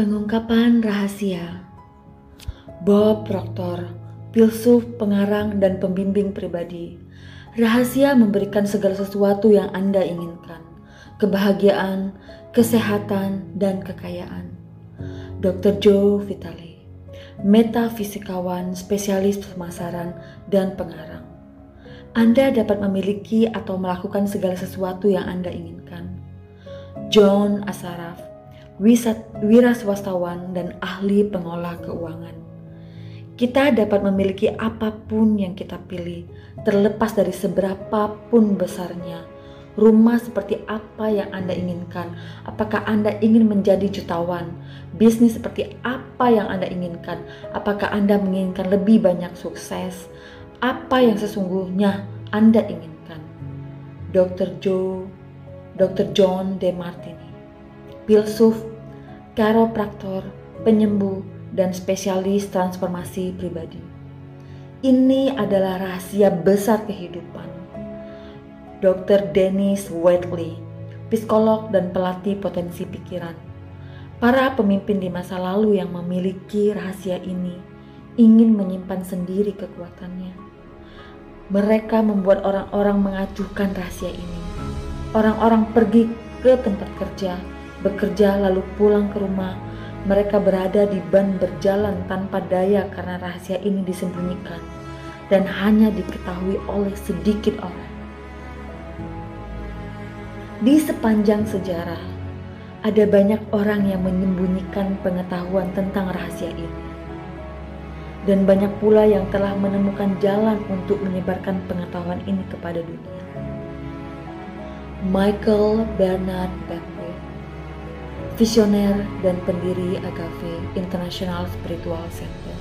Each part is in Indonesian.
Pengungkapan rahasia Bob Proctor, filsuf, pengarang, dan pembimbing pribadi. Rahasia memberikan segala sesuatu yang Anda inginkan, kebahagiaan, kesehatan, dan kekayaan. Dr. Joe Vitale, metafisikawan, spesialis pemasaran, dan pengarang. Anda dapat memiliki atau melakukan segala sesuatu yang Anda inginkan. John Asaraf, wira swastawan dan ahli pengolah keuangan. Kita dapat memiliki apa pun yang kita pilih, terlepas dari seberapa pun besarnya. Rumah seperti apa yang Anda inginkan? Apakah Anda ingin menjadi jutawan? Bisnis seperti apa yang Anda inginkan? Apakah Anda menginginkan lebih banyak sukses? Apa yang sesungguhnya Anda inginkan? Dr. Joe, Dr. John De Martini, filsuf karopraktor, penyembuh, dan spesialis transformasi pribadi. Ini adalah rahasia besar kehidupan. Dr. Dennis Whiteley, psikolog dan pelatih potensi pikiran. Para pemimpin di masa lalu yang memiliki rahasia ini ingin menyimpan sendiri kekuatannya. Mereka membuat orang-orang mengacuhkan rahasia ini. Orang-orang pergi ke tempat kerja bekerja lalu pulang ke rumah, mereka berada di ban berjalan tanpa daya karena rahasia ini disembunyikan dan hanya diketahui oleh sedikit orang. Di sepanjang sejarah, ada banyak orang yang menyembunyikan pengetahuan tentang rahasia ini. Dan banyak pula yang telah menemukan jalan untuk menyebarkan pengetahuan ini kepada dunia. Michael Bernard Beckwith visioner dan pendiri Agave International Spiritual Center.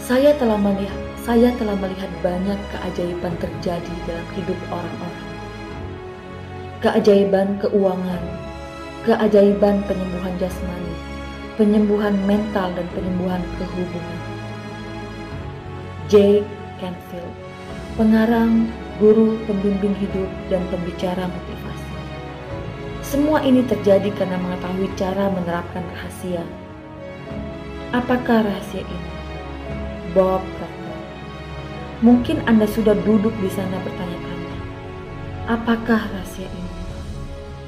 Saya telah melihat, saya telah melihat banyak keajaiban terjadi dalam hidup orang-orang. Keajaiban keuangan, keajaiban penyembuhan jasmani, penyembuhan mental dan penyembuhan kehubungan. Jake Canfield, pengarang, guru, pembimbing hidup, dan pembicara. Semua ini terjadi karena mengetahui cara menerapkan rahasia. Apakah rahasia ini? Bob Proctor. Mungkin Anda sudah duduk di sana bertanya-tanya, apakah rahasia ini?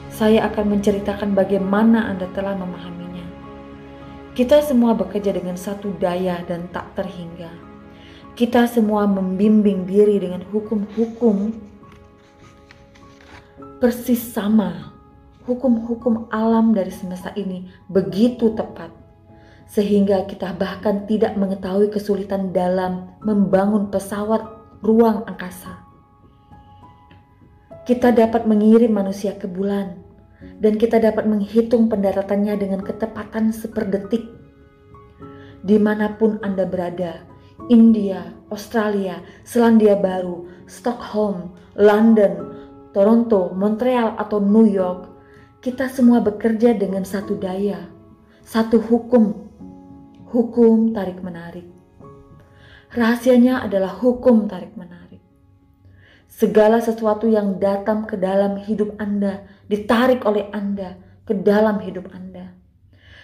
Saya akan menceritakan bagaimana Anda telah memahaminya. Kita semua bekerja dengan satu daya dan tak terhingga. Kita semua membimbing diri dengan hukum-hukum persis sama hukum-hukum alam dari semesta ini begitu tepat, sehingga kita bahkan tidak mengetahui kesulitan dalam membangun pesawat ruang angkasa. Kita dapat mengirim manusia ke bulan, dan kita dapat menghitung pendaratannya dengan ketepatan seperdetik. Di mana pun Anda berada, India, Australia, Selandia Baru, Stockholm, London, Toronto, Montreal, atau New York, kita semua bekerja dengan satu daya, satu hukum, hukum tarik-menarik. Rahasianya adalah hukum tarik-menarik. Segala sesuatu yang datang ke dalam hidup Anda ditarik oleh Anda ke dalam hidup Anda.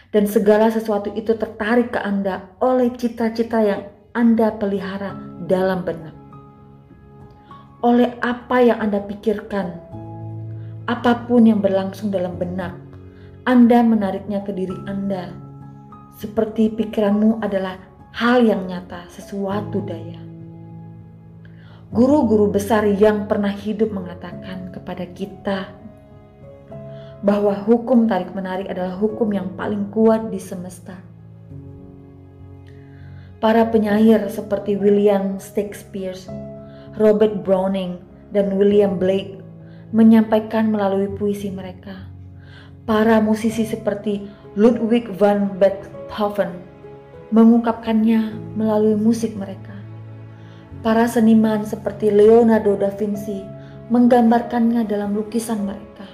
Dan segala sesuatu itu tertarik ke Anda oleh cita-cita yang Anda pelihara dalam benak. Oleh apa yang Anda pikirkan apa pun yang berlangsung dalam benak, Anda menariknya ke diri Anda. Seperti pikiranmu adalah hal yang nyata, sesuatu daya. Guru-guru besar yang pernah hidup mengatakan kepada kita bahwa hukum tarik-menarik adalah hukum yang paling kuat di semesta. Para penyair seperti William Shakespeare, Robert Browning, dan William Blake menyampaikan melalui puisi mereka. Para musisi seperti Ludwig van Beethoven mengungkapkannya melalui musik mereka. Para seniman seperti Leonardo da Vinci menggambarkannya dalam lukisan mereka.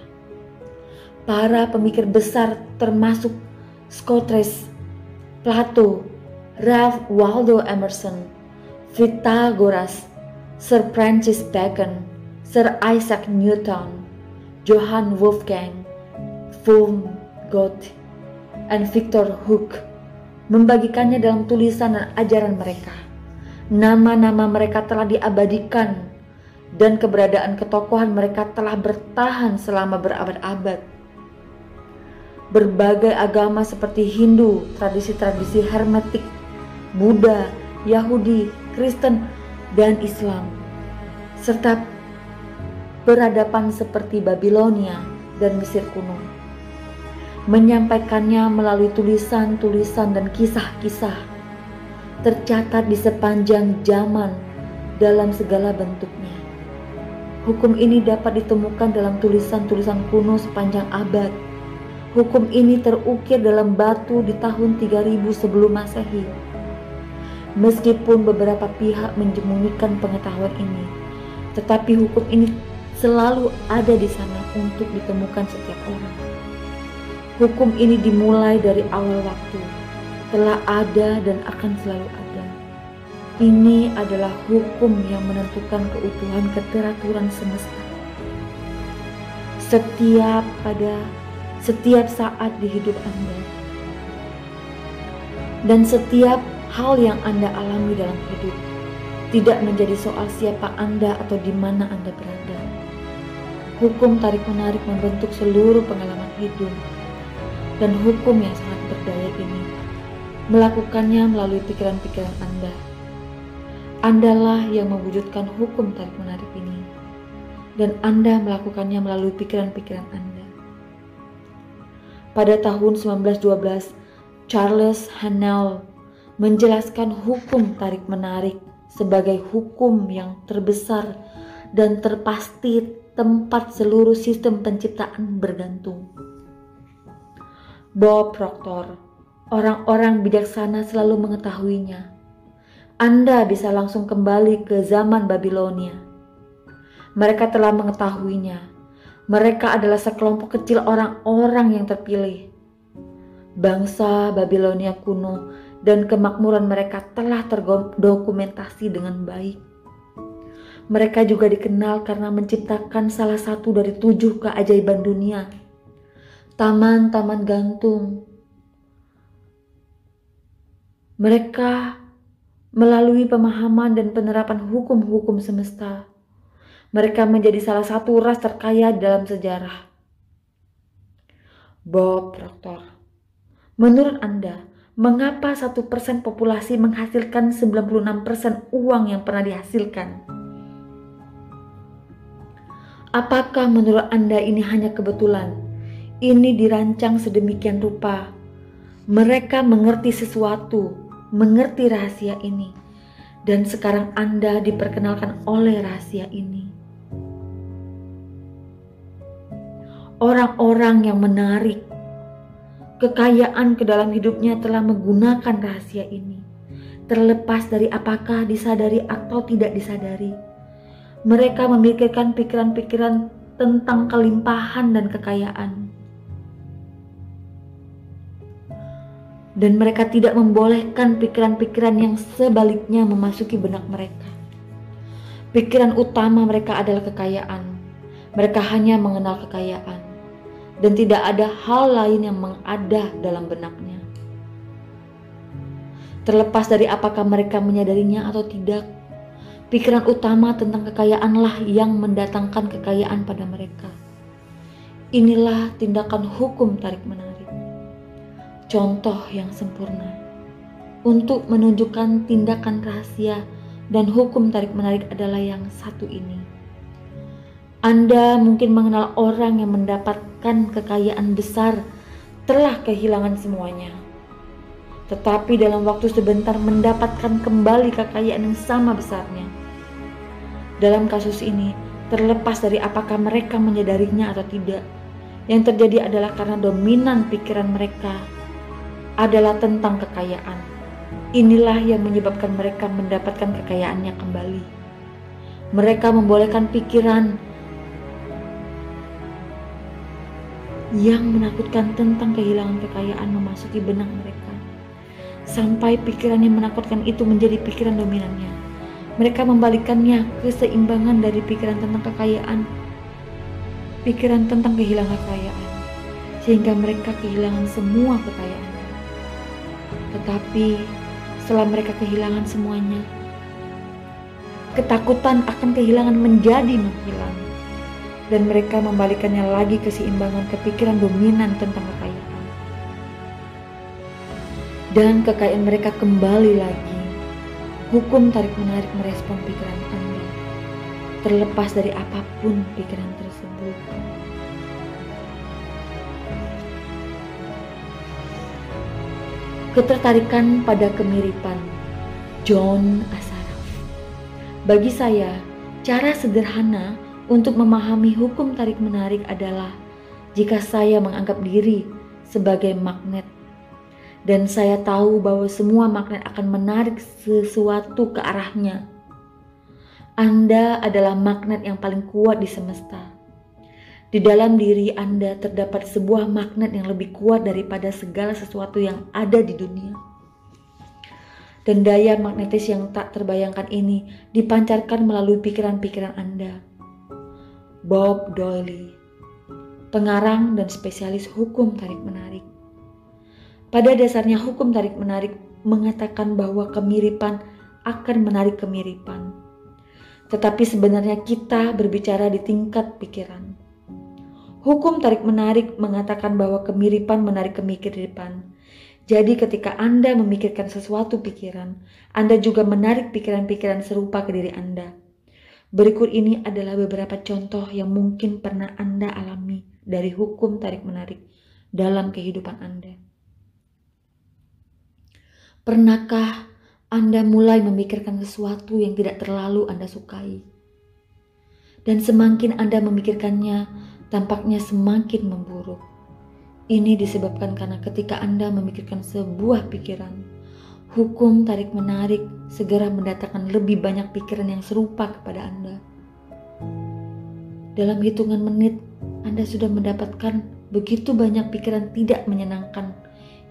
Para pemikir besar termasuk Socrates, Plato, Ralph Waldo Emerson, Pythagoras, Sir Francis Bacon, Sir Isaac Newton, Johann Wolfgang von Goethe, and Victor Hook membagikannya dalam tulisan dan ajaran mereka. Nama-nama mereka telah diabadikan dan keberadaan ketokohan mereka telah bertahan selama berabad-abad. Berbagai agama seperti Hindu, tradisi-tradisi Hermetik, Buddha, Yahudi, Kristen, dan Islam, serta peradaban seperti Babilonia dan Mesir kuno. Menyampaikannya melalui tulisan-tulisan dan kisah-kisah tercatat di sepanjang zaman dalam segala bentuknya. Hukum ini dapat ditemukan dalam tulisan-tulisan kuno sepanjang abad. Hukum ini terukir dalam batu di tahun 3000 sebelum Masehi. Meskipun beberapa pihak menjemunyikan pengetahuan ini, tetapi hukum ini selalu ada di sana untuk ditemukan setiap orang. Hukum ini dimulai dari awal waktu, telah ada dan akan selalu ada. Ini adalah hukum yang menentukan keutuhan keteraturan semesta. Setiap pada setiap saat di hidup Anda dan setiap hal yang Anda alami dalam hidup tidak menjadi soal siapa Anda atau di mana Anda berada. Hukum tarik-menarik membentuk seluruh pengalaman hidup, dan hukum yang sangat berdaya ini melakukannya melalui pikiran-pikiran Anda. Andalah yang mewujudkan hukum tarik-menarik ini, dan Anda melakukannya melalui pikiran-pikiran Anda. Pada tahun 1912, Charles Hanel menjelaskan hukum tarik-menarik sebagai hukum yang terbesar dan terpasti tempat seluruh sistem penciptaan bergantung. Bob Proctor, orang-orang bijaksana selalu mengetahuinya. Anda bisa langsung kembali ke zaman Babilonia. Mereka telah mengetahuinya. Mereka adalah sekelompok kecil orang-orang yang terpilih. Bangsa Babilonia kuno dan kemakmuran mereka telah terdokumentasi dengan baik. Mereka juga dikenal karena menciptakan salah satu dari tujuh keajaiban dunia, taman-taman gantung. Mereka melalui pemahaman dan penerapan hukum-hukum semesta. Mereka menjadi salah satu ras terkaya dalam sejarah. Bob Proctor, menurut Anda, mengapa satu persen populasi menghasilkan 96% uang yang pernah dihasilkan? Apakah menurut Anda ini hanya kebetulan? Ini dirancang sedemikian rupa. Mereka mengerti sesuatu, mengerti rahasia ini, dan sekarang Anda diperkenalkan oleh rahasia ini. Orang-orang yang menarik kekayaan ke dalam hidupnya telah menggunakan rahasia ini, terlepas dari apakah disadari atau tidak disadari mereka memikirkan pikiran-pikiran tentang kelimpahan dan kekayaan. Dan mereka tidak membolehkan pikiran-pikiran yang sebaliknya memasuki benak mereka. Pikiran utama mereka adalah kekayaan. Mereka hanya mengenal kekayaan dan tidak ada hal lain yang mengada dalam benaknya. Terlepas dari apakah mereka menyadarinya atau tidak, Pikiran utama tentang kekayaanlah yang mendatangkan kekayaan pada mereka. Inilah tindakan hukum tarik-menarik. Contoh yang sempurna untuk menunjukkan tindakan rahasia dan hukum tarik-menarik adalah yang satu ini. Anda mungkin mengenal orang yang mendapatkan kekayaan besar telah kehilangan semuanya tetapi dalam waktu sebentar mendapatkan kembali kekayaan yang sama besarnya. Dalam kasus ini, terlepas dari apakah mereka menyadarinya atau tidak, yang terjadi adalah karena dominan pikiran mereka adalah tentang kekayaan. Inilah yang menyebabkan mereka mendapatkan kekayaannya kembali. Mereka membolehkan pikiran yang menakutkan tentang kehilangan kekayaan memasuki benak mereka sampai pikiran yang menakutkan itu menjadi pikiran dominannya. Mereka membalikannya keseimbangan dari pikiran tentang kekayaan, pikiran tentang kehilangan kekayaan, sehingga mereka kehilangan semua kekayaannya. Tetapi setelah mereka kehilangan semuanya, ketakutan akan kehilangan menjadi menghilang dan mereka membalikannya lagi keseimbangan kepikiran dominan tentang kekayaan. Dan kekayaan mereka kembali lagi. Hukum tarik-menarik merespon pikiran Anda, terlepas dari apa pun pikiran tersebut. Ketertarikan pada kemiripan John Asaraf Bagi saya, cara sederhana untuk memahami hukum tarik-menarik adalah jika saya menganggap diri sebagai magnet dan saya tahu bahwa semua magnet akan menarik sesuatu ke arahnya. Anda adalah magnet yang paling kuat di semesta. Di dalam diri Anda terdapat sebuah magnet yang lebih kuat daripada segala sesuatu yang ada di dunia. Dan daya magnetis yang tak terbayangkan ini dipancarkan melalui pikiran-pikiran Anda Bob Doyle, pengarang dan spesialis hukum tarik-menarik. Pada dasarnya hukum tarik-menarik mengatakan bahwa kemiripan akan menarik kemiripan. Tetapi sebenarnya kita berbicara di tingkat pikiran. Hukum tarik-menarik mengatakan bahwa kemiripan menarik kemiripan. Jadi ketika Anda memikirkan sesuatu pikiran, Anda juga menarik pikiran-pikiran serupa ke diri Anda. Berikut ini adalah beberapa contoh yang mungkin pernah Anda alami dari hukum tarik-menarik dalam kehidupan Anda. Pernahkah Anda mulai memikirkan sesuatu yang tidak terlalu Anda sukai? Dan semakin Anda memikirkannya, tampaknya semakin memburuk. Ini disebabkan karena ketika Anda memikirkan sebuah pikiran, Hukum tarik-menarik segera mendatangkan lebih banyak pikiran yang serupa kepada Anda. Dalam hitungan menit, Anda sudah mendapatkan begitu banyak pikiran tidak menyenangkan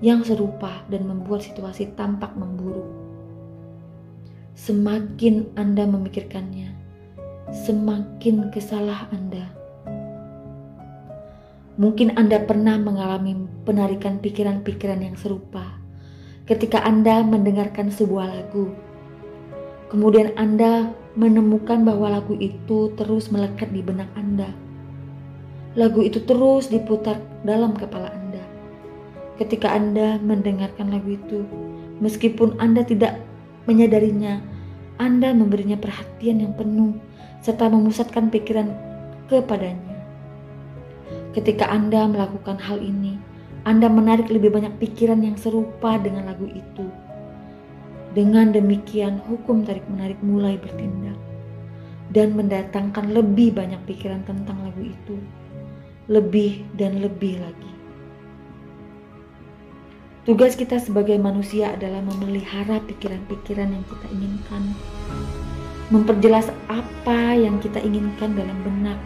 yang serupa dan membuat situasi tampak memburuk. Semakin Anda memikirkannya, semakin kesalah Anda. Mungkin Anda pernah mengalami penarikan pikiran-pikiran yang serupa ketika Anda mendengarkan sebuah lagu. Kemudian Anda menemukan bahwa lagu itu terus melekat di benak Anda. Lagu itu terus diputar dalam kepala. Ketika Anda mendengarkan lagu itu, meskipun Anda tidak menyadarinya, Anda memberinya perhatian yang penuh serta memusatkan pikiran kepadanya. Ketika Anda melakukan hal ini, anda menarik lebih banyak pikiran yang serupa dengan lagu itu. Dengan demikian, hukum tarik-menarik mulai bertindak dan mendatangkan lebih banyak pikiran tentang lagu itu, lebih dan lebih lagi. Tugas kita sebagai manusia adalah memelihara pikiran-pikiran yang kita inginkan, memperjelas apa yang kita inginkan dalam benak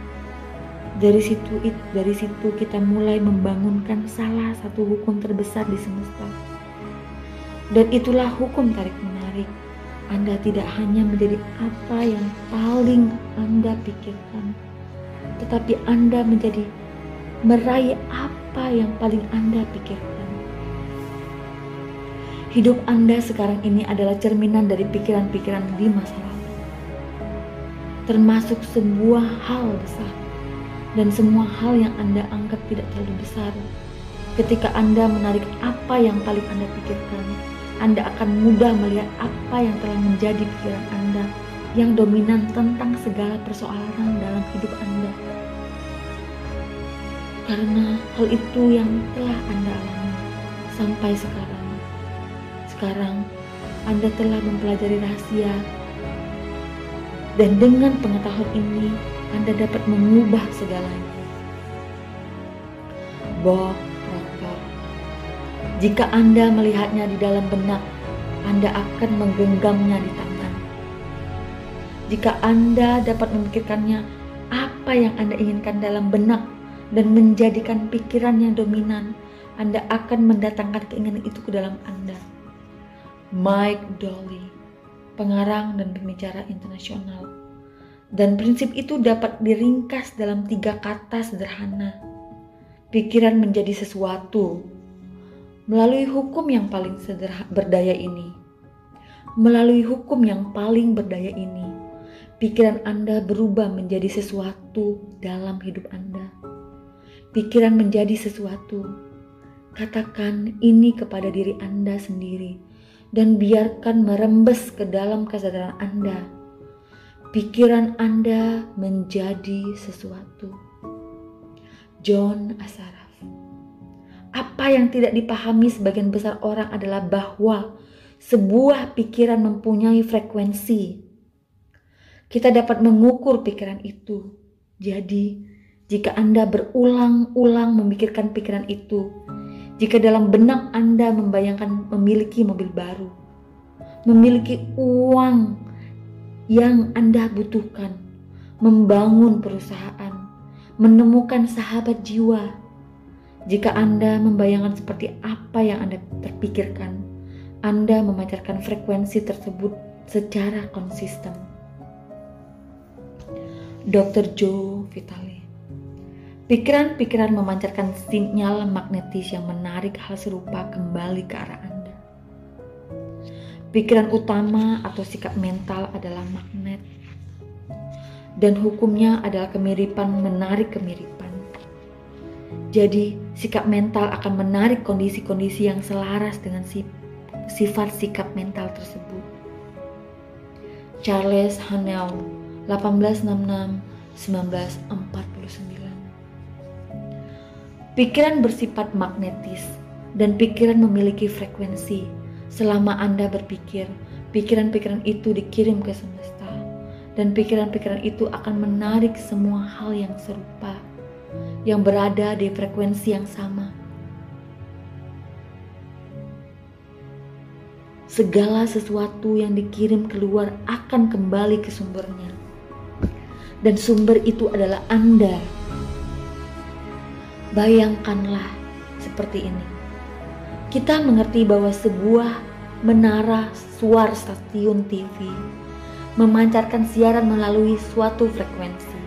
dari situ dari situ kita mulai membangunkan salah satu hukum terbesar di semesta. Dan itulah hukum tarik menarik. Anda tidak hanya menjadi apa yang paling Anda pikirkan, tetapi Anda menjadi meraih apa yang paling Anda pikirkan. Hidup Anda sekarang ini adalah cerminan dari pikiran-pikiran di masa lalu, termasuk sebuah hal besar dan semua hal yang Anda anggap tidak terlalu besar. Ketika Anda menarik apa yang paling Anda pikirkan, Anda akan mudah melihat apa yang telah menjadi pikiran Anda yang dominan tentang segala persoalan dalam hidup Anda. Karena hal itu yang telah Anda alami sampai sekarang. Sekarang Anda telah mempelajari rahasia dan dengan pengetahuan ini anda dapat mengubah segalanya. Bob Proctor Jika Anda melihatnya di dalam benak, Anda akan menggenggamnya di tangan. Jika Anda dapat memikirkannya apa yang Anda inginkan dalam benak dan menjadikan pikiran yang dominan, Anda akan mendatangkan keinginan itu ke dalam Anda. Mike Dolly, pengarang dan pembicara internasional dan prinsip itu dapat diringkas dalam tiga kata sederhana. pikiran menjadi sesuatu melalui hukum yang paling sederhana berdaya ini. Melalui hukum yang paling berdaya ini, pikiran Anda berubah menjadi sesuatu dalam hidup Anda. Pikiran menjadi sesuatu. Katakan ini kepada diri Anda sendiri dan biarkan merembes ke dalam kesadaran Anda. Pikiran Anda menjadi sesuatu. John Asara apa yang tidak dipahami sebagian besar orang adalah bahwa sebuah pikiran mempunyai frekuensi. Kita dapat mengukur pikiran itu. Jadi, jika Anda berulang-ulang memikirkan pikiran itu, jika dalam benak Anda membayangkan memiliki mobil baru, memiliki uang yang Anda butuhkan, membangun perusahaan, menemukan sahabat jiwa, jika Anda membayangkan seperti apa yang Anda terpikirkan, Anda memancarkan frekuensi tersebut secara konsisten. Dr. Joe Vitale Pikiran-pikiran memancarkan sinyal magnetis yang menarik hal serupa kembali ke arah Anda. Pikiran utama atau sikap mental adalah magnet, dan hukumnya adalah kemiripan menarik kemiripan. Jadi, sikap mental akan menarik kondisi-kondisi yang selaras dengan sifat sikap mental tersebut. Charles Hanel, 1866-1949 Pikiran bersifat magnetis dan pikiran memiliki frekuensi. Selama Anda berpikir, pikiran-pikiran itu dikirim ke semesta dan pikiran-pikiran itu akan menarik semua hal yang serupa yang berada di frekuensi yang sama. Segala sesuatu yang dikirim keluar akan kembali ke sumbernya, dan sumber itu adalah Anda. Bayangkanlah seperti ini: kita mengerti bahwa sebuah menara suar stasiun TV memancarkan siaran melalui suatu frekuensi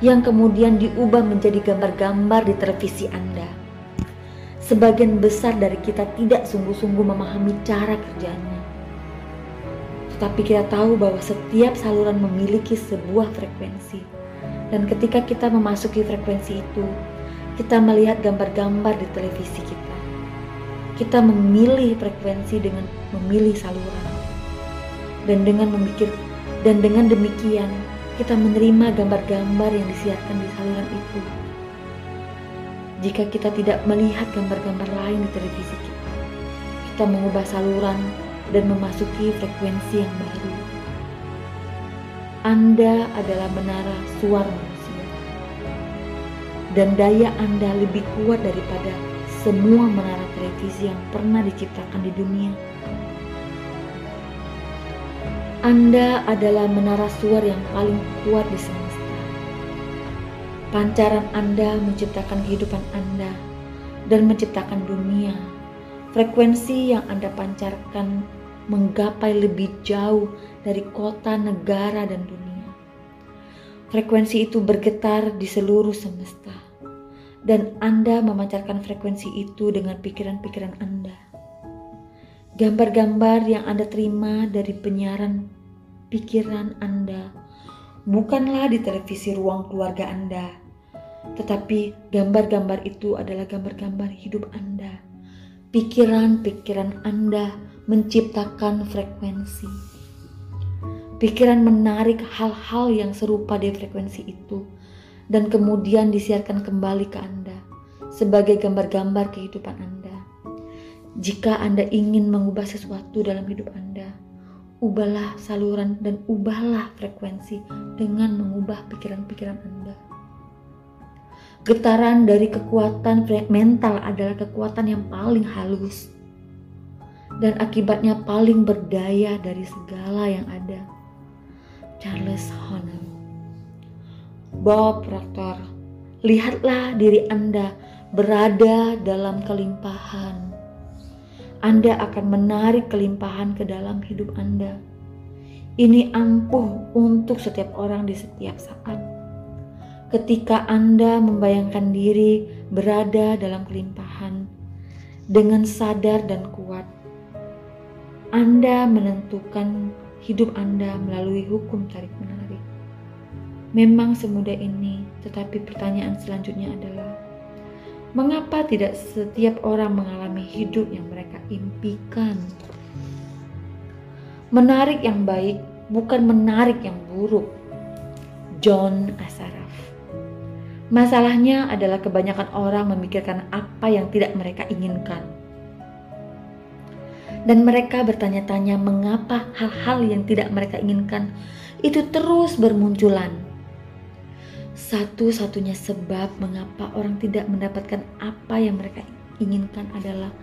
yang kemudian diubah menjadi gambar-gambar di televisi Anda. Sebagian besar dari kita tidak sungguh-sungguh memahami cara kerjanya. Tetapi kita tahu bahwa setiap saluran memiliki sebuah frekuensi. Dan ketika kita memasuki frekuensi itu, kita melihat gambar-gambar di televisi kita. Kita memilih frekuensi dengan memilih saluran. Dan dengan memikir dan dengan demikian kita menerima gambar-gambar yang disiarkan di saluran itu. Jika kita tidak melihat gambar-gambar lain di televisi kita, kita mengubah saluran dan memasuki frekuensi yang baru. Anda adalah menara suara dan daya Anda lebih kuat daripada semua menara televisi yang pernah diciptakan di dunia. Anda adalah menara suara yang paling kuat di semesta. Pancaran Anda menciptakan kehidupan Anda dan menciptakan dunia. Frekuensi yang Anda pancarkan menggapai lebih jauh dari kota, negara, dan dunia. Frekuensi itu bergetar di seluruh semesta, dan Anda memancarkan frekuensi itu dengan pikiran-pikiran Anda. Gambar-gambar yang Anda terima dari penyiaran pikiran Anda bukanlah di televisi ruang keluarga Anda, tetapi gambar-gambar itu adalah gambar-gambar hidup Anda. Pikiran-pikiran Anda menciptakan frekuensi. Pikiran menarik hal-hal yang serupa di frekuensi itu dan kemudian disiarkan kembali ke Anda sebagai gambar-gambar kehidupan Anda. Jika Anda ingin mengubah sesuatu dalam hidup Anda, ubahlah saluran dan ubahlah frekuensi dengan mengubah pikiran-pikiran Anda. Getaran dari kekuatan mental adalah kekuatan yang paling halus dan akibatnya paling berdaya dari segala yang ada. Charles Horner Bob Proctor, lihatlah diri Anda berada dalam kelimpahan anda akan menarik kelimpahan ke dalam hidup Anda. Ini ampuh untuk setiap orang di setiap saat. ketika Anda membayangkan diri berada dalam kelimpahan dengan sadar dan kuat. Anda menentukan hidup Anda melalui hukum tarik-menarik. Memang semudah ini, tetapi pertanyaan selanjutnya adalah: mengapa tidak setiap orang mengalami hidup yang mereka impikan? Menarik yang baik bukan menarik yang buruk. John Asaraf. Masalahnya adalah kebanyakan orang memikirkan apa yang tidak mereka inginkan. Dan mereka bertanya-tanya mengapa hal-hal yang tidak mereka inginkan itu terus bermunculan. Satu-satunya sebab mengapa orang tidak mendapatkan apa yang mereka inginkan adalah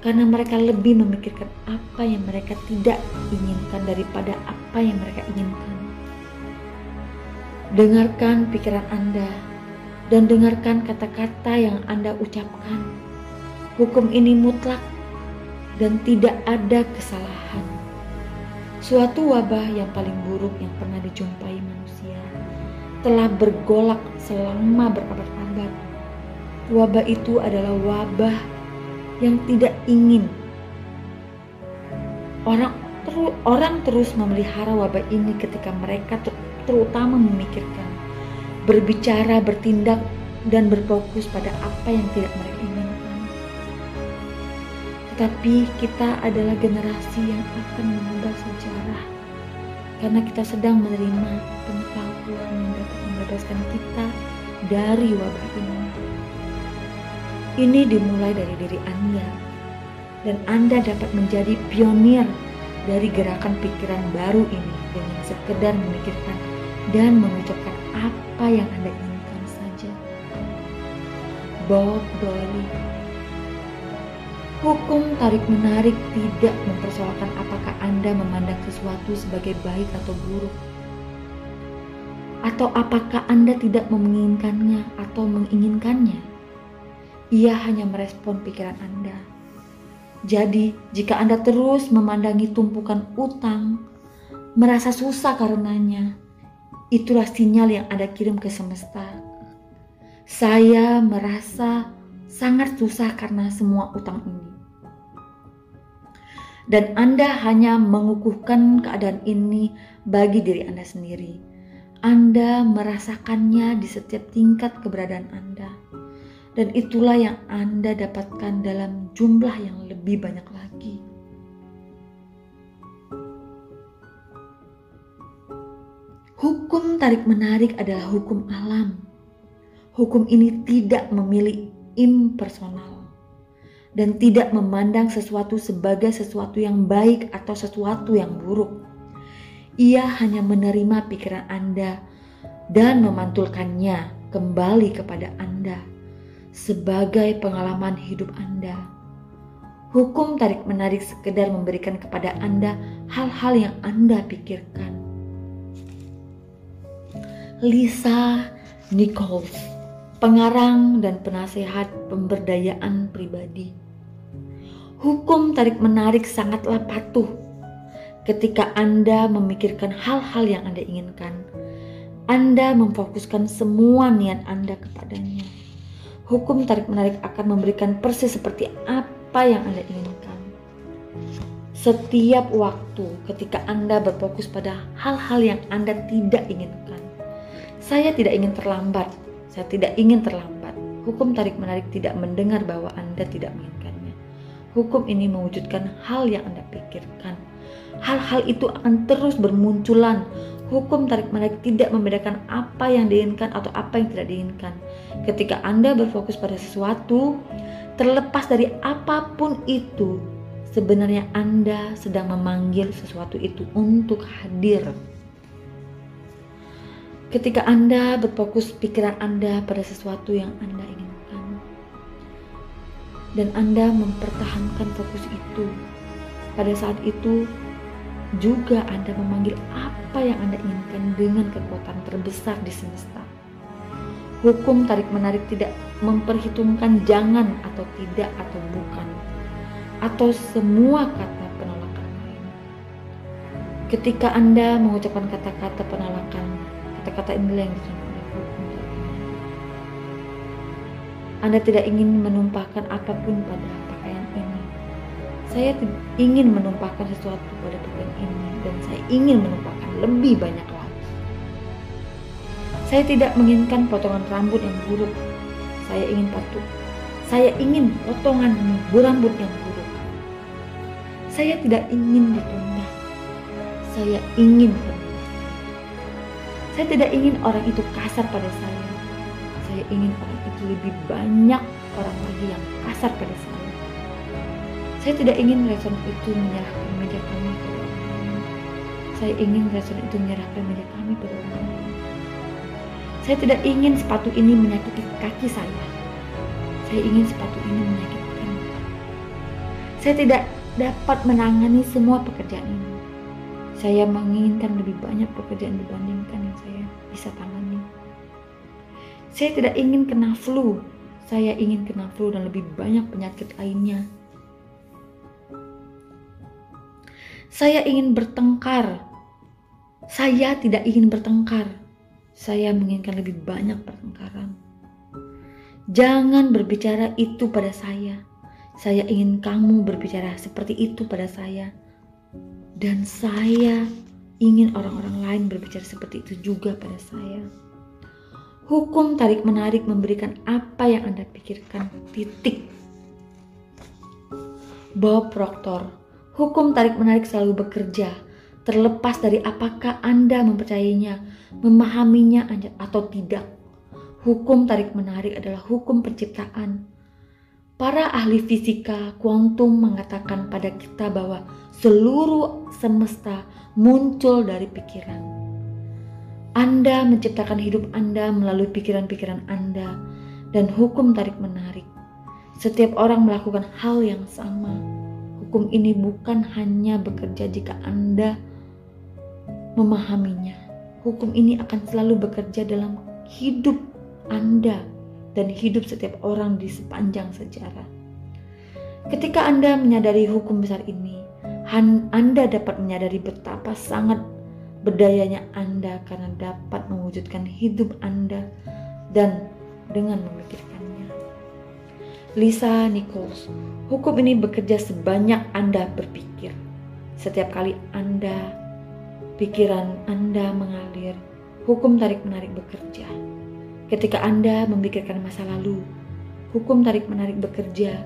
karena mereka lebih memikirkan apa yang mereka tidak inginkan daripada apa yang mereka inginkan. Dengarkan pikiran Anda dan dengarkan kata-kata yang Anda ucapkan. Hukum ini mutlak dan tidak ada kesalahan. Suatu wabah yang paling buruk yang pernah dijumpai manusia telah bergolak selama berabad-abad. Wabah itu adalah wabah yang tidak ingin. Orang teru, orang terus memelihara wabah ini ketika mereka ter, terutama memikirkan, berbicara, bertindak, dan berfokus pada apa yang tidak mereka inginkan. Tetapi kita adalah generasi yang akan mengubah sejarah karena kita sedang menerima pengetahuan yang dapat membebaskan kita dari wabah ini. Ini dimulai dari diri Anda, dan Anda dapat menjadi pionir dari gerakan pikiran baru ini dengan sekedar memikirkan dan mengucapkan apa yang Anda inginkan saja. Bob Doyle Hukum tarik-menarik tidak mempersoalkan apakah Anda memandang sesuatu sebagai baik atau buruk. Atau apakah Anda tidak menginginkannya atau menginginkannya. Ia hanya merespon pikiran Anda. Jadi, jika Anda terus memandangi tumpukan utang, merasa susah karenanya, itulah sinyal yang Anda kirim ke semesta. Saya merasa sangat susah karena semua utang ini. Dan Anda hanya mengukuhkan keadaan ini bagi diri Anda sendiri. Anda merasakannya di setiap tingkat keberadaan Anda dan itulah yang Anda dapatkan dalam jumlah yang lebih banyak lagi. Hukum tarik-menarik adalah hukum alam. Hukum ini tidak memilih impersonal dan tidak memandang sesuatu sebagai sesuatu yang baik atau sesuatu yang buruk. Ia hanya menerima pikiran Anda dan memantulkannya kembali kepada Anda sebagai pengalaman hidup Anda. Hukum tarik-menarik sekedar memberikan kepada Anda hal-hal yang Anda pikirkan. Lisa Nichols, pengarang dan penasehat pemberdayaan pribadi. Hukum tarik-menarik sangatlah patuh ketika Anda memikirkan hal-hal yang Anda inginkan. Anda memfokuskan semua niat Anda kepadanya hukum tarik-menarik akan memberikan persis seperti apa yang Anda inginkan. Setiap waktu ketika Anda berfokus pada hal-hal yang Anda tidak inginkan. Saya tidak ingin terlambat. Saya tidak ingin terlambat. Hukum tarik-menarik tidak mendengar bahwa Anda tidak menginginkannya. Hukum ini mewujudkan hal yang Anda pikirkan. Hal-hal itu akan terus bermunculan Hukum tarik-menarik tidak membedakan apa yang diinginkan atau apa yang tidak diinginkan. Ketika Anda berfokus pada sesuatu, terlepas dari apa pun itu, sebenarnya Anda sedang memanggil sesuatu itu untuk hadir. Ketika Anda berfokus pikiran Anda pada sesuatu yang Anda inginkan, dan Anda mempertahankan fokus itu, pada saat itu juga Anda memanggil apa yang Anda inginkan dengan kekuatan terbesar di semesta. Hukum tarik-menarik tidak memperhitungkan jangan atau tidak atau bukan, atau semua kata penolakan lain. Ketika Anda mengucapkan kata-kata penolakan, kata-kata inilah yang disebut oleh. Anda tidak ingin menumpahkan apa pun pada ini. Saya ingin menumpahkan sesuatu pada pakaian ini dan saya ingin menumpahkan lebih banyak lagi. Saya tidak menginginkan potongan rambut yang buruk. Saya ingin patuh. Saya ingin potongan rambut yang buruk. Saya tidak ingin ditunda. Saya ingin Saya tidak ingin orang itu kasar pada saya. Saya ingin orang itu lebih banyak orang lagi yang kasar pada saya. Saya tidak ingin restoran itu menyerahkan meja kami ke orang lain. Saya ingin restoran itu menyerahkan meja kami ke orang lain. Saya tidak ingin sepatu ini menyakiti kaki saya. Saya ingin sepatu ini menyakitkan. Saya tidak dapat menangani semua pekerjaan ini. Saya menginginkan lebih banyak pekerjaan dibandingkan yang saya bisa tangani. Saya tidak ingin kena flu. Saya ingin kena flu dan lebih banyak penyakit lainnya. Saya ingin bertengkar. Saya tidak ingin bertengkar. Saya menginginkan lebih banyak pertengkaran. Jangan berbicara itu pada saya. Saya ingin kamu berbicara seperti itu pada saya dan saya ingin orang-orang lain berbicara seperti itu juga pada saya. Hukum tarik-menarik memberikan apa yang Anda pikirkan, titik. Bob Proctor, hukum tarik-menarik selalu bekerja, terlepas dari apakah Anda mempercayainya, memahaminya atau tidak. Hukum tarik-menarik adalah hukum penciptaan. Para ahli fisika kuantum mengatakan pada kita bahwa seluruh semesta muncul dari pikiran. Anda menciptakan hidup Anda melalui pikiran-pikiran Anda dan hukum tarik-menarik. Setiap orang melakukan hal yang sama. Hukum ini bukan hanya bekerja jika Anda memahaminya. Hukum ini akan selalu bekerja dalam hidup Anda dan hidup setiap orang di sepanjang sejarah. Ketika Anda menyadari hukum besar ini, anda dapat menyadari betapa sangat berdayanya Anda karena dapat mewujudkan hidup Anda dan dengan memikirkannya. Lisa Nichols, hukum ini bekerja sebanyak Anda berpikir. Setiap kali Anda, pikiran Anda mengalir, hukum tarik-menarik bekerja. Ketika Anda memikirkan masa lalu, hukum tarik-menarik bekerja.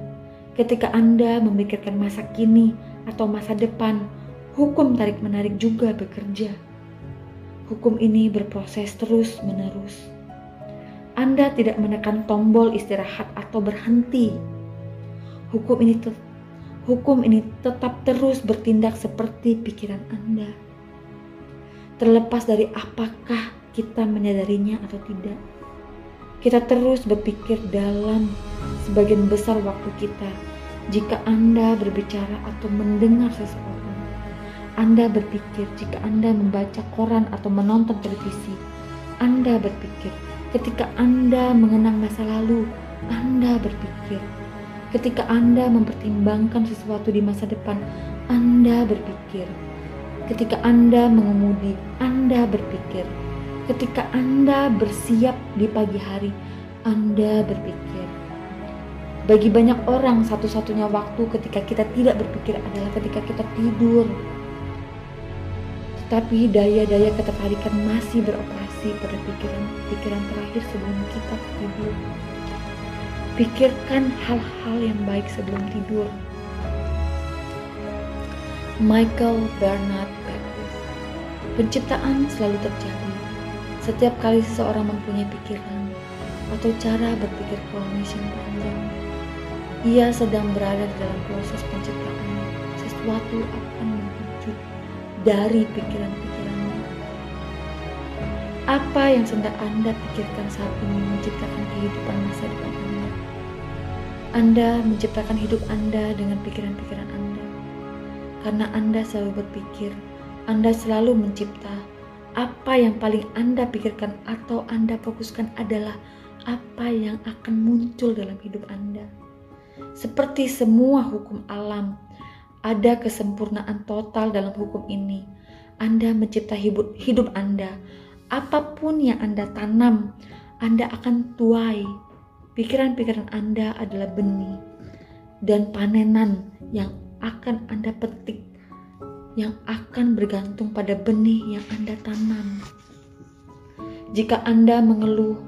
Ketika Anda memikirkan masa kini, atau masa depan, hukum tarik-menarik juga bekerja. Hukum ini berproses terus-menerus. Anda tidak menekan tombol istirahat atau berhenti. Hukum ini hukum ini tetap terus bertindak seperti pikiran Anda. Terlepas dari apakah kita menyadarinya atau tidak. Kita terus berpikir dalam sebagian besar waktu kita jika Anda berbicara atau mendengar seseorang, Anda berpikir jika Anda membaca koran atau menonton televisi, Anda berpikir ketika Anda mengenang masa lalu, Anda berpikir. Ketika Anda mempertimbangkan sesuatu di masa depan, Anda berpikir. Ketika Anda mengemudi, Anda berpikir. Ketika Anda bersiap di pagi hari, Anda berpikir. Bagi banyak orang, satu-satunya waktu ketika kita tidak berpikir adalah ketika kita tidur. Tetapi daya-daya ketertarikan masih beroperasi pada pikiran-pikiran terakhir sebelum kita tidur. Pikirkan hal-hal yang baik sebelum tidur. Michael Bernard Beckwith Penciptaan selalu terjadi setiap kali seseorang mempunyai pikiran atau cara berpikir kronis yang panjang ia sedang berada dalam proses penciptaan. Sesuatu akan dari pikiran-pikirannya. Apa yang sedang Anda pikirkan saat ini menciptakan kehidupan masa depan Anda? Anda menciptakan hidup Anda dengan pikiran-pikiran Anda. Karena Anda selalu berpikir, Anda selalu mencipta. Apa yang paling Anda pikirkan atau Anda fokuskan adalah apa yang akan muncul dalam hidup Anda. Seperti semua hukum alam, ada kesempurnaan total dalam hukum ini. Anda mencipta hidup, hidup Anda. Apa pun yang Anda tanam, Anda akan tuai. pikiran-pikiran Anda adalah benih dan panenan yang akan Anda petik, yang akan bergantung pada benih yang Anda tanam. Jika Anda mengeluh,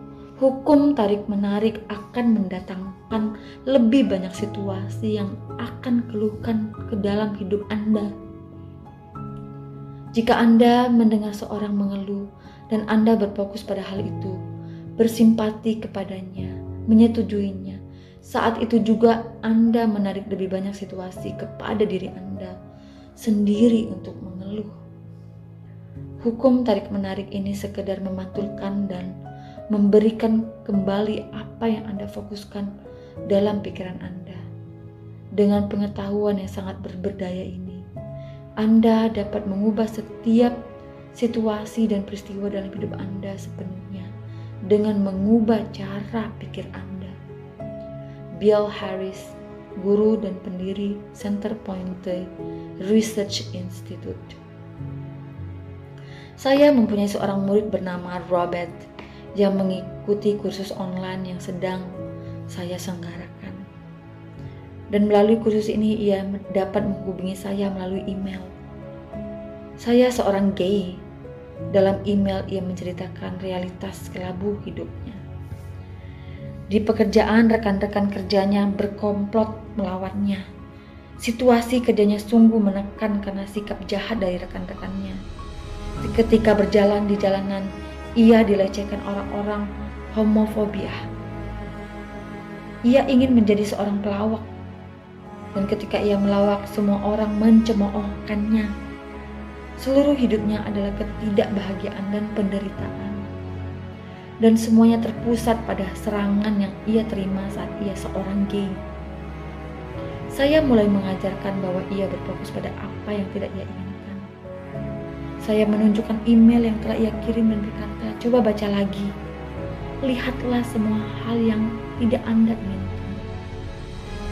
hukum tarik-menarik akan mendatangkan lebih banyak situasi yang akan keluhkan ke dalam hidup Anda. Jika Anda mendengar seorang mengeluh dan Anda berfokus pada hal itu, bersimpati kepadanya, menyetujuinya, saat itu juga Anda menarik lebih banyak situasi kepada diri Anda sendiri untuk mengeluh. Hukum tarik-menarik ini sekedar memantulkan dan memberikan kembali apa yang Anda fokuskan dalam pikiran Anda. Dengan pengetahuan yang sangat berberdaya ini, Anda dapat mengubah setiap situasi dan peristiwa dalam hidup Anda sepenuhnya dengan mengubah cara pikir Anda. Bill Harris, guru dan pendiri Center Point Research Institute. Saya mempunyai seorang murid bernama Robert yang mengikuti kursus online yang sedang saya senggarakan. Dan melalui kursus ini ia dapat menghubungi saya melalui email. Saya seorang gay. Dalam email ia menceritakan realitas kelabu hidupnya. Di pekerjaan rekan-rekan kerjanya berkomplot melawannya. Situasi kerjanya sungguh menekan karena sikap jahat dari rekan-rekannya Ketika berjalan di jalanan, ia dilecehkan orang-orang homofobia. Ia ingin menjadi seorang pelawak, dan ketika ia melawak, semua orang mencemoohkannya. Seluruh hidupnya adalah ketidakbahagiaan dan penderitaan, dan semuanya terpusat pada serangan yang ia terima saat ia seorang gay. Saya mulai mengajarkan bahwa ia berfokus pada apa yang tidak ia inginkan saya menunjukkan email yang telah ia kirim dan berkata, coba baca lagi. Lihatlah semua hal yang tidak Anda inginkan.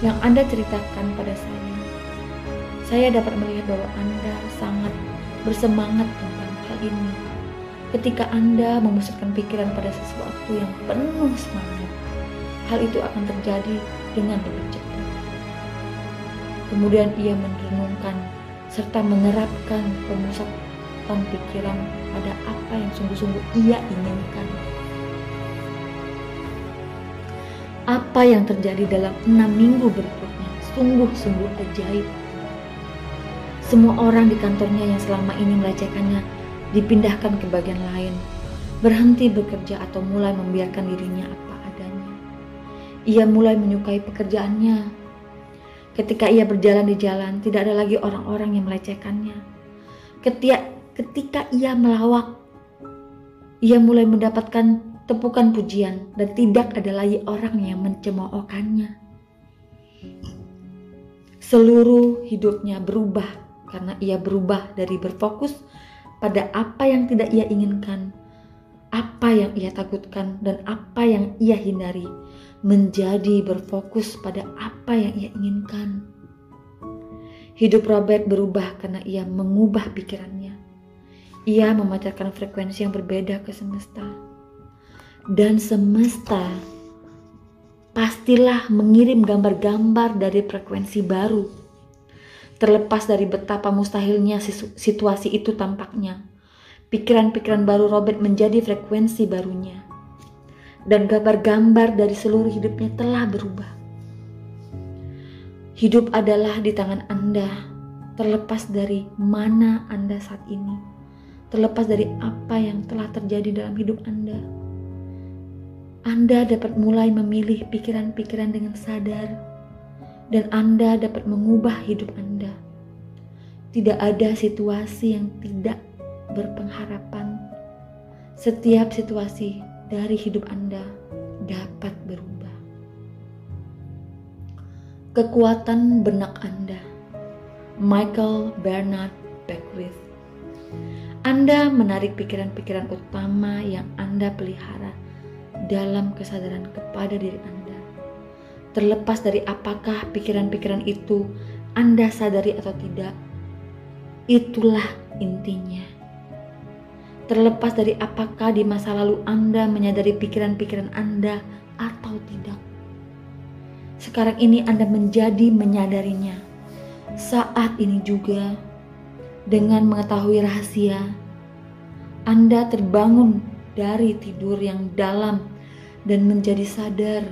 Yang Anda ceritakan pada saya. Saya dapat melihat bahwa Anda sangat bersemangat tentang hal ini. Ketika Anda memusatkan pikiran pada sesuatu yang penuh semangat, hal itu akan terjadi dengan lebih cepat. Kemudian ia merenungkan serta menerapkan pemusat mengarahkan pikiran pada apa yang sungguh-sungguh ia inginkan. Apa yang terjadi dalam enam minggu berikutnya sungguh-sungguh ajaib. Semua orang di kantornya yang selama ini melecehkannya dipindahkan ke bagian lain, berhenti bekerja atau mulai membiarkan dirinya apa adanya. Ia mulai menyukai pekerjaannya. Ketika ia berjalan di jalan, tidak ada lagi orang-orang yang melecehkannya. Ketika ketika ia melawak, ia mulai mendapatkan tepukan pujian dan tidak ada lagi orang yang mencemoohkannya. Seluruh hidupnya berubah karena ia berubah dari berfokus pada apa yang tidak ia inginkan, apa yang ia takutkan, dan apa yang ia hindari, menjadi berfokus pada apa yang ia inginkan. Hidup Robert berubah karena ia mengubah pikirannya. Ia memancarkan frekuensi yang berbeda ke semesta. Dan semesta pastilah mengirim gambar-gambar dari frekuensi baru. Terlepas dari betapa mustahilnya situasi itu tampaknya, pikiran-pikiran baru Robert menjadi frekuensi barunya. Dan gambar-gambar dari seluruh hidupnya telah berubah. Hidup adalah di tangan Anda, terlepas dari mana Anda saat ini terlepas dari apa yang telah terjadi dalam hidup Anda. Anda dapat mulai memilih pikiran-pikiran dengan sadar, dan Anda dapat mengubah hidup Anda. Tidak ada situasi yang tidak berpengharapan. Setiap situasi dari hidup Anda dapat berubah. Kekuatan benak Anda, Michael Bernard Beckwith. Anda menarik pikiran-pikiran utama yang Anda pelihara dalam kesadaran kepada diri Anda. Terlepas dari apakah pikiran-pikiran itu Anda sadari atau tidak, itulah intinya. Terlepas dari apakah di masa lalu Anda menyadari pikiran-pikiran Anda atau tidak, Sekarang ini Anda menjadi menyadarinya. Saat ini juga, dengan mengetahui rahasia, Anda terbangun dari tidur yang dalam dan menjadi sadar.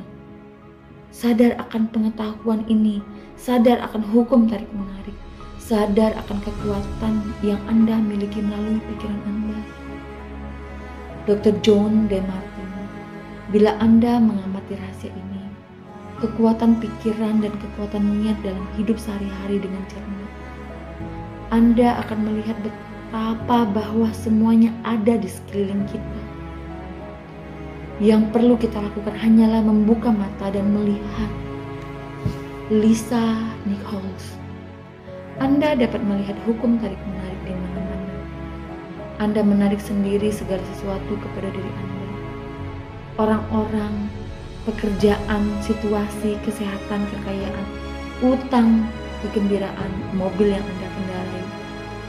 Sadar akan pengetahuan ini, sadar akan hukum tarik-menarik, sadar akan kekuatan yang Anda miliki melalui pikiran Anda. Dr. John D. Martin, bila Anda mengamati rahasia ini, kekuatan pikiran dan kekuatan niat dalam hidup sehari-hari dengan cermat, Anda akan melihat betapa bahwa semuanya ada di sekeliling kita. Yang perlu kita lakukan hanyalah membuka mata dan melihat. Lisa Nichols Anda dapat melihat hukum tarik-menarik di mana anda menarik sendiri segala sesuatu kepada diri Anda. Orang-orang, pekerjaan, situasi, kesehatan, kekayaan, utang, kegembiraan, mobil yang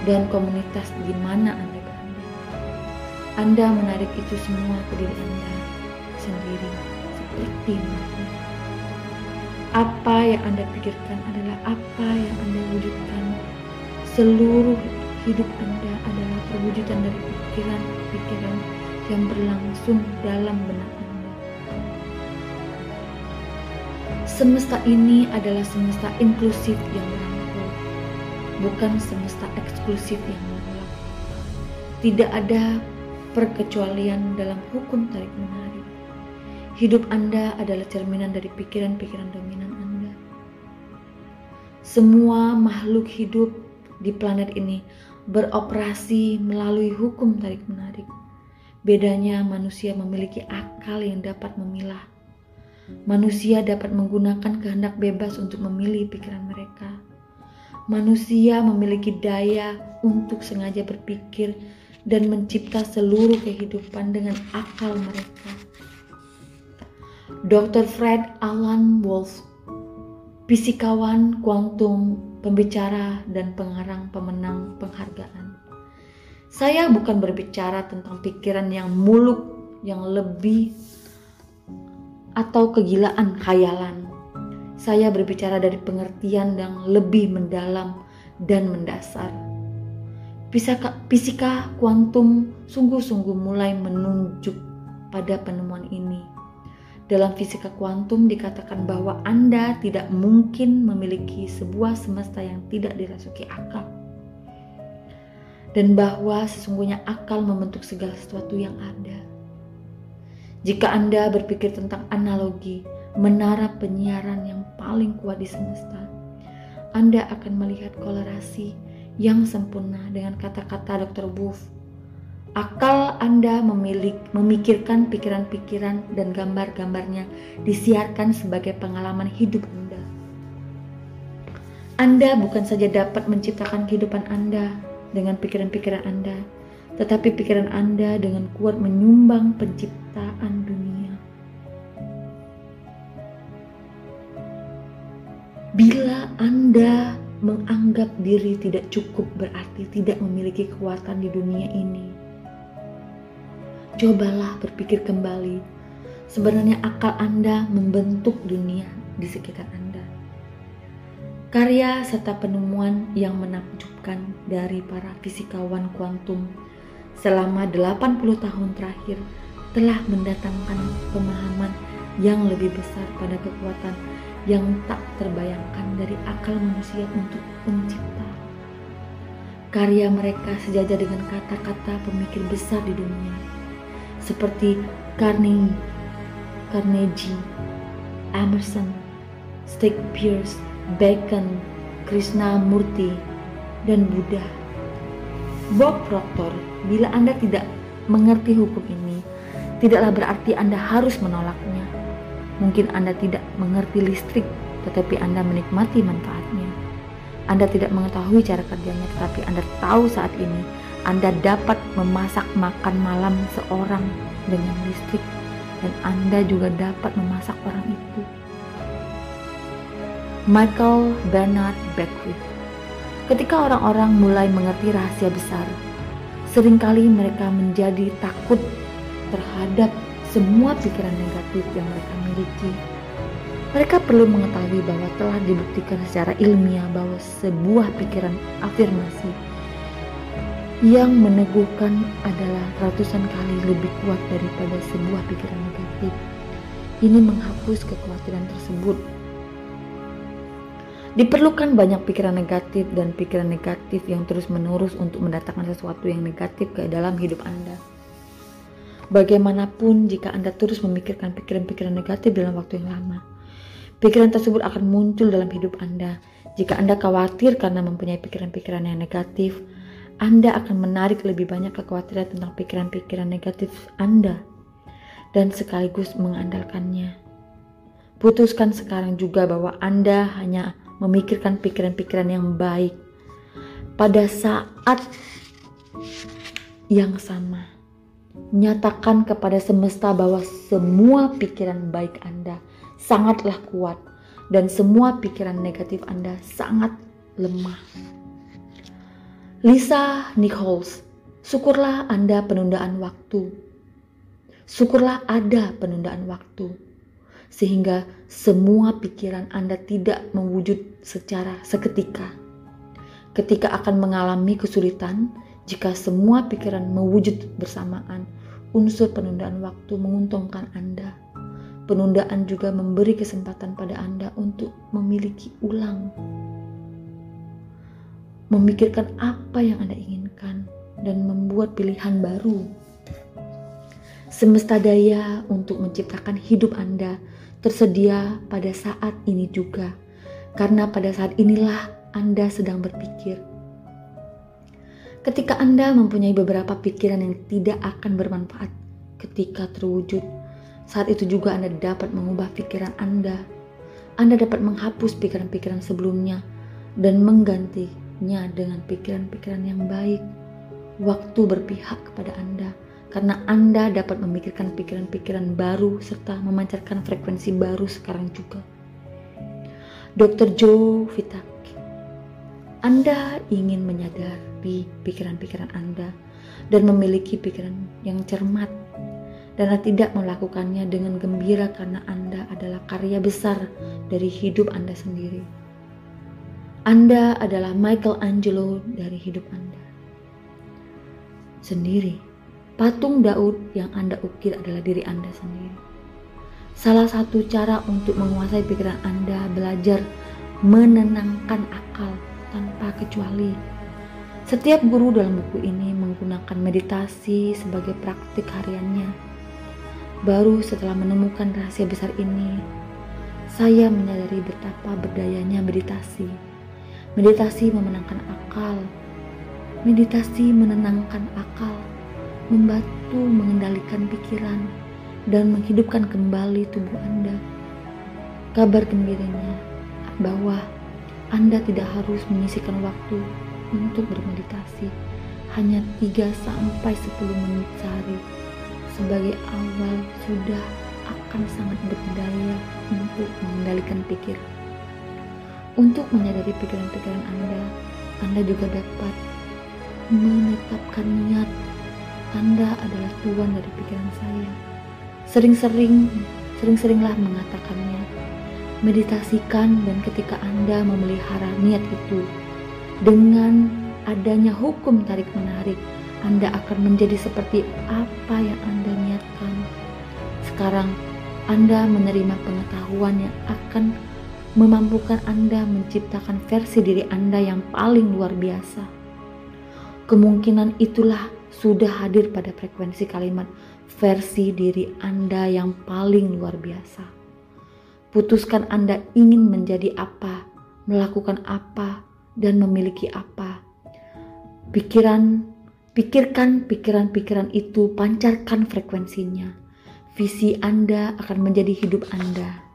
dan komunitas di mana Anda berada. Anda menarik itu semua ke diri Anda sendiri seperti mana. Apa yang Anda pikirkan adalah apa yang Anda wujudkan. Seluruh hidup Anda adalah perwujudan dari pikiran-pikiran yang berlangsung dalam benak Anda. Semesta ini adalah semesta inklusif yang bukan semesta eksklusif yang menolak. Tidak ada perkecualian dalam hukum tarik-menarik. Hidup Anda adalah cerminan dari pikiran-pikiran dominan Anda. Semua makhluk hidup di planet ini beroperasi melalui hukum tarik-menarik. Bedanya manusia memiliki akal yang dapat memilah. Manusia dapat menggunakan kehendak bebas untuk memilih pikiran mereka. Manusia memiliki daya untuk sengaja berpikir dan mencipta seluruh kehidupan dengan akal mereka. Dr. Fred Alan Wolf, fisikawan kuantum pembicara dan pengarang pemenang penghargaan. Saya bukan berbicara tentang pikiran yang muluk, yang lebih atau kegilaan khayalan. Saya berbicara dari pengertian yang lebih mendalam dan mendasar. Fisika, kuantum sungguh-sungguh mulai menunjuk pada penemuan ini dalam fisika kuantum dikatakan bahwa Anda tidak mungkin memiliki sebuah semesta yang tidak dirasuki akal. Dan bahwa sesungguhnya akal membentuk segala sesuatu yang ada. Jika Anda berpikir tentang analogi menara penyiaran yang paling kuat di semesta, Anda akan melihat kolerasi yang sempurna dengan kata-kata Dr. Wolff Akal Anda memilik, memikirkan pikiran-pikiran dan gambar-gambarnya disiarkan sebagai pengalaman hidup Anda. Anda bukan saja dapat menciptakan kehidupan Anda dengan pikiran-pikiran Anda, tetapi pikiran Anda dengan kuat menyumbang penciptaan dunia. Bila Anda menganggap diri tidak cukup berarti tidak memiliki kekuatan di dunia ini Cobalah berpikir kembali. Sebenarnya akal Anda membentuk dunia di sekitar Anda. Karya serta penemuan yang menakjubkan dari para fisikawan kuantum selama 80 tahun terakhir telah mendatangkan pemahaman yang lebih besar pada kekuatan yang tak terbayangkan dari akal manusia untuk mencipta. Karya mereka sejajar dengan kata-kata pemikir besar di dunia seperti Carnegie, Carnegie, Emerson, Pierce, Bacon, Krishna Murti, dan Buddha. Bob Proctor, bila Anda tidak mengerti hukum ini, tidaklah berarti Anda harus menolaknya. Mungkin Anda tidak mengerti listrik, tetapi Anda menikmati manfaatnya. Anda tidak mengetahui cara kerjanya, tetapi Anda tahu saat ini anda dapat memasak makan malam seorang dengan listrik dan Anda juga dapat memasak orang itu. Michael Bernard Beckwith Ketika orang-orang mulai mengerti rahasia besar, sering kali mereka menjadi takut terhadap semua pikiran negatif yang mereka miliki. Mereka perlu mengetahui bahwa telah dibuktikan secara ilmiah bahwa sebuah pikiran afirmasi yang meneguhkan adalah ratusan kali lebih kuat daripada sebuah pikiran negatif. Ini menghapus kekhawatiran tersebut. Diperlukan banyak pikiran negatif dan pikiran negatif yang terus-menerus untuk mendatangkan sesuatu yang negatif ke dalam hidup Anda. Bagaimanapun jika Anda terus memikirkan pikiran-pikiran negatif dalam waktu yang lama, pikiran tersebut akan muncul dalam hidup Anda. Jika Anda khawatir karena mempunyai pikiran-pikiran yang negatif, Anda akan menarik lebih banyak kekhawatiran tentang pikiran-pikiran negatif Anda dan sekaligus mengandalkannya. Putuskan sekarang juga bahwa Anda hanya memikirkan pikiran-pikiran yang baik pada saat yang sama Nyatakan kepada semesta bahwa semua pikiran baik Anda sangatlah kuat dan semua pikiran negatif Anda sangat lemah. Lisa Nichols, syukurlah Anda penundaan waktu. Syukurlah ada penundaan waktu sehingga semua pikiran Anda tidak mewujud secara seketika. Ketika akan mengalami kesulitan, jika semua pikiran mewujud bersamaan, unsur penundaan waktu menguntungkan Anda. Penundaan juga memberi kesempatan pada Anda untuk memiliki ulang, memikirkan apa yang Anda inginkan, dan membuat pilihan baru. Semesta daya untuk menciptakan hidup Anda tersedia pada saat ini juga, karena pada saat inilah Anda sedang berpikir Ketika Anda mempunyai beberapa pikiran yang tidak akan bermanfaat ketika terwujud, saat itu juga Anda dapat mengubah pikiran Anda. Anda dapat menghapus pikiran-pikiran sebelumnya dan menggantinya dengan pikiran-pikiran yang baik. Waktu berpihak kepada Anda karena Anda dapat memikirkan pikiran-pikiran baru serta memancarkan frekuensi baru sekarang juga. Dr. Joe Vitak anda ingin menyadari pikiran-pikiran Anda dan memiliki pikiran yang cermat dan tidak melakukannya dengan gembira karena Anda adalah karya besar dari hidup Anda sendiri. Anda adalah Michelangelo dari hidup Anda sendiri. Patung Daud yang Anda ukir adalah diri Anda sendiri. Salah satu cara untuk menguasai pikiran Anda belajar menenangkan akal tanpa kecuali. Setiap guru dalam buku ini menggunakan meditasi sebagai praktik hariannya. Baru setelah menemukan rahasia besar ini, saya menyadari betapa berdayanya meditasi. Meditasi memenangkan akal. Meditasi menenangkan akal, membantu mengendalikan pikiran, dan menghidupkan kembali tubuh Anda. Kabar gembiranya bahwa anda tidak harus menyisikan waktu untuk bermeditasi hanya 3 sampai 10 menit sehari. Sebagai awal sudah akan sangat berdaya untuk mengendalikan pikiran. Untuk menyadari pikiran-pikiran Anda, Anda juga dapat menetapkan niat Anda adalah tuan dari pikiran saya. Sering-sering, sering-seringlah mengatakannya meditasikan dan ketika Anda memelihara niat itu dengan adanya hukum tarik menarik Anda akan menjadi seperti apa yang Anda niatkan. Sekarang Anda menerima pengetahuan yang akan memampukan Anda menciptakan versi diri Anda yang paling luar biasa. Kemungkinan itulah sudah hadir pada frekuensi kalimat versi diri Anda yang paling luar biasa Putuskan Anda ingin menjadi apa, melakukan apa, dan memiliki apa. Pikiran, pikirkan pikiran-pikiran itu, pancarkan frekuensinya. Visi Anda akan menjadi hidup Anda.